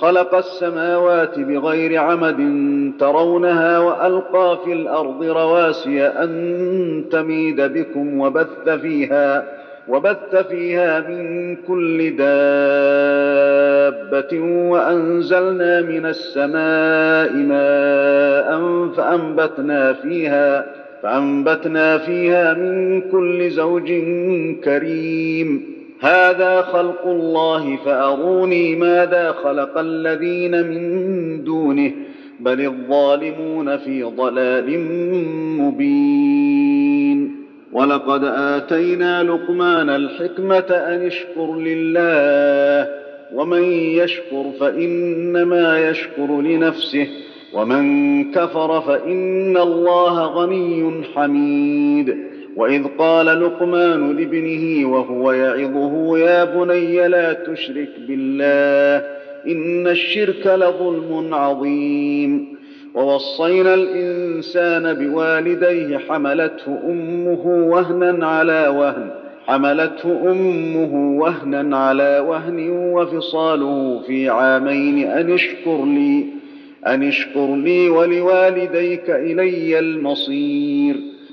خلق السماوات بغير عمد ترونها وألقى في الأرض رواسي أن تميد بكم وبث فيها وبث فيها من كل دابة وأنزلنا من السماء ماء فأنبتنا فيها فأنبتنا فيها من كل زوج كريم. هذا خلق الله فأروني ماذا خلق الذين من دونه بل الظالمون في ضلال مبين. ولقد آتينا لقمان الحكمة أن اشكر لله ومن يشكر فإنما يشكر لنفسه ومن كفر فإن الله غني حميد. وإذ قال لقمان لابنه وهو يعظه يا بني لا تشرك بالله إن الشرك لظلم عظيم. ووصينا الإنسان بوالديه حملته أمه وهنا على وهن حملته أمه وهنا على وهن وفصاله في عامين أن اشكر لي أن اشكر لي ولوالديك إلي المصير.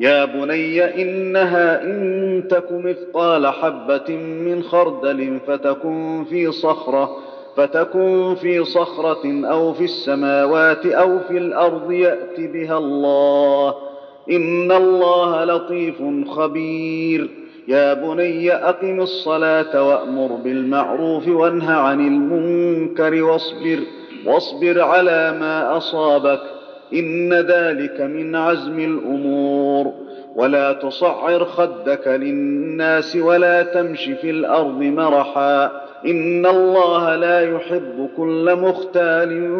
يا بني إنها إن تك مثقال حبة من خردل فتكن في صخرة فتكن في صخرة أو في السماوات أو في الأرض يأت بها الله. إن الله لطيف خبير. يا بني أقم الصلاة وأمر بالمعروف وانه عن المنكر واصبر واصبر على ما أصابك. إن ذلك من عزم الأمور. ولا تصعر خدك للناس ولا تمش في الأرض مرحا. إن الله لا يحب كل مختال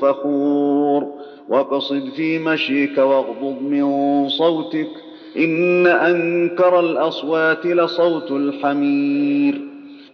فخور. واقصد في مشيك واغضض من صوتك. إن أنكر الأصوات لصوت الحمير.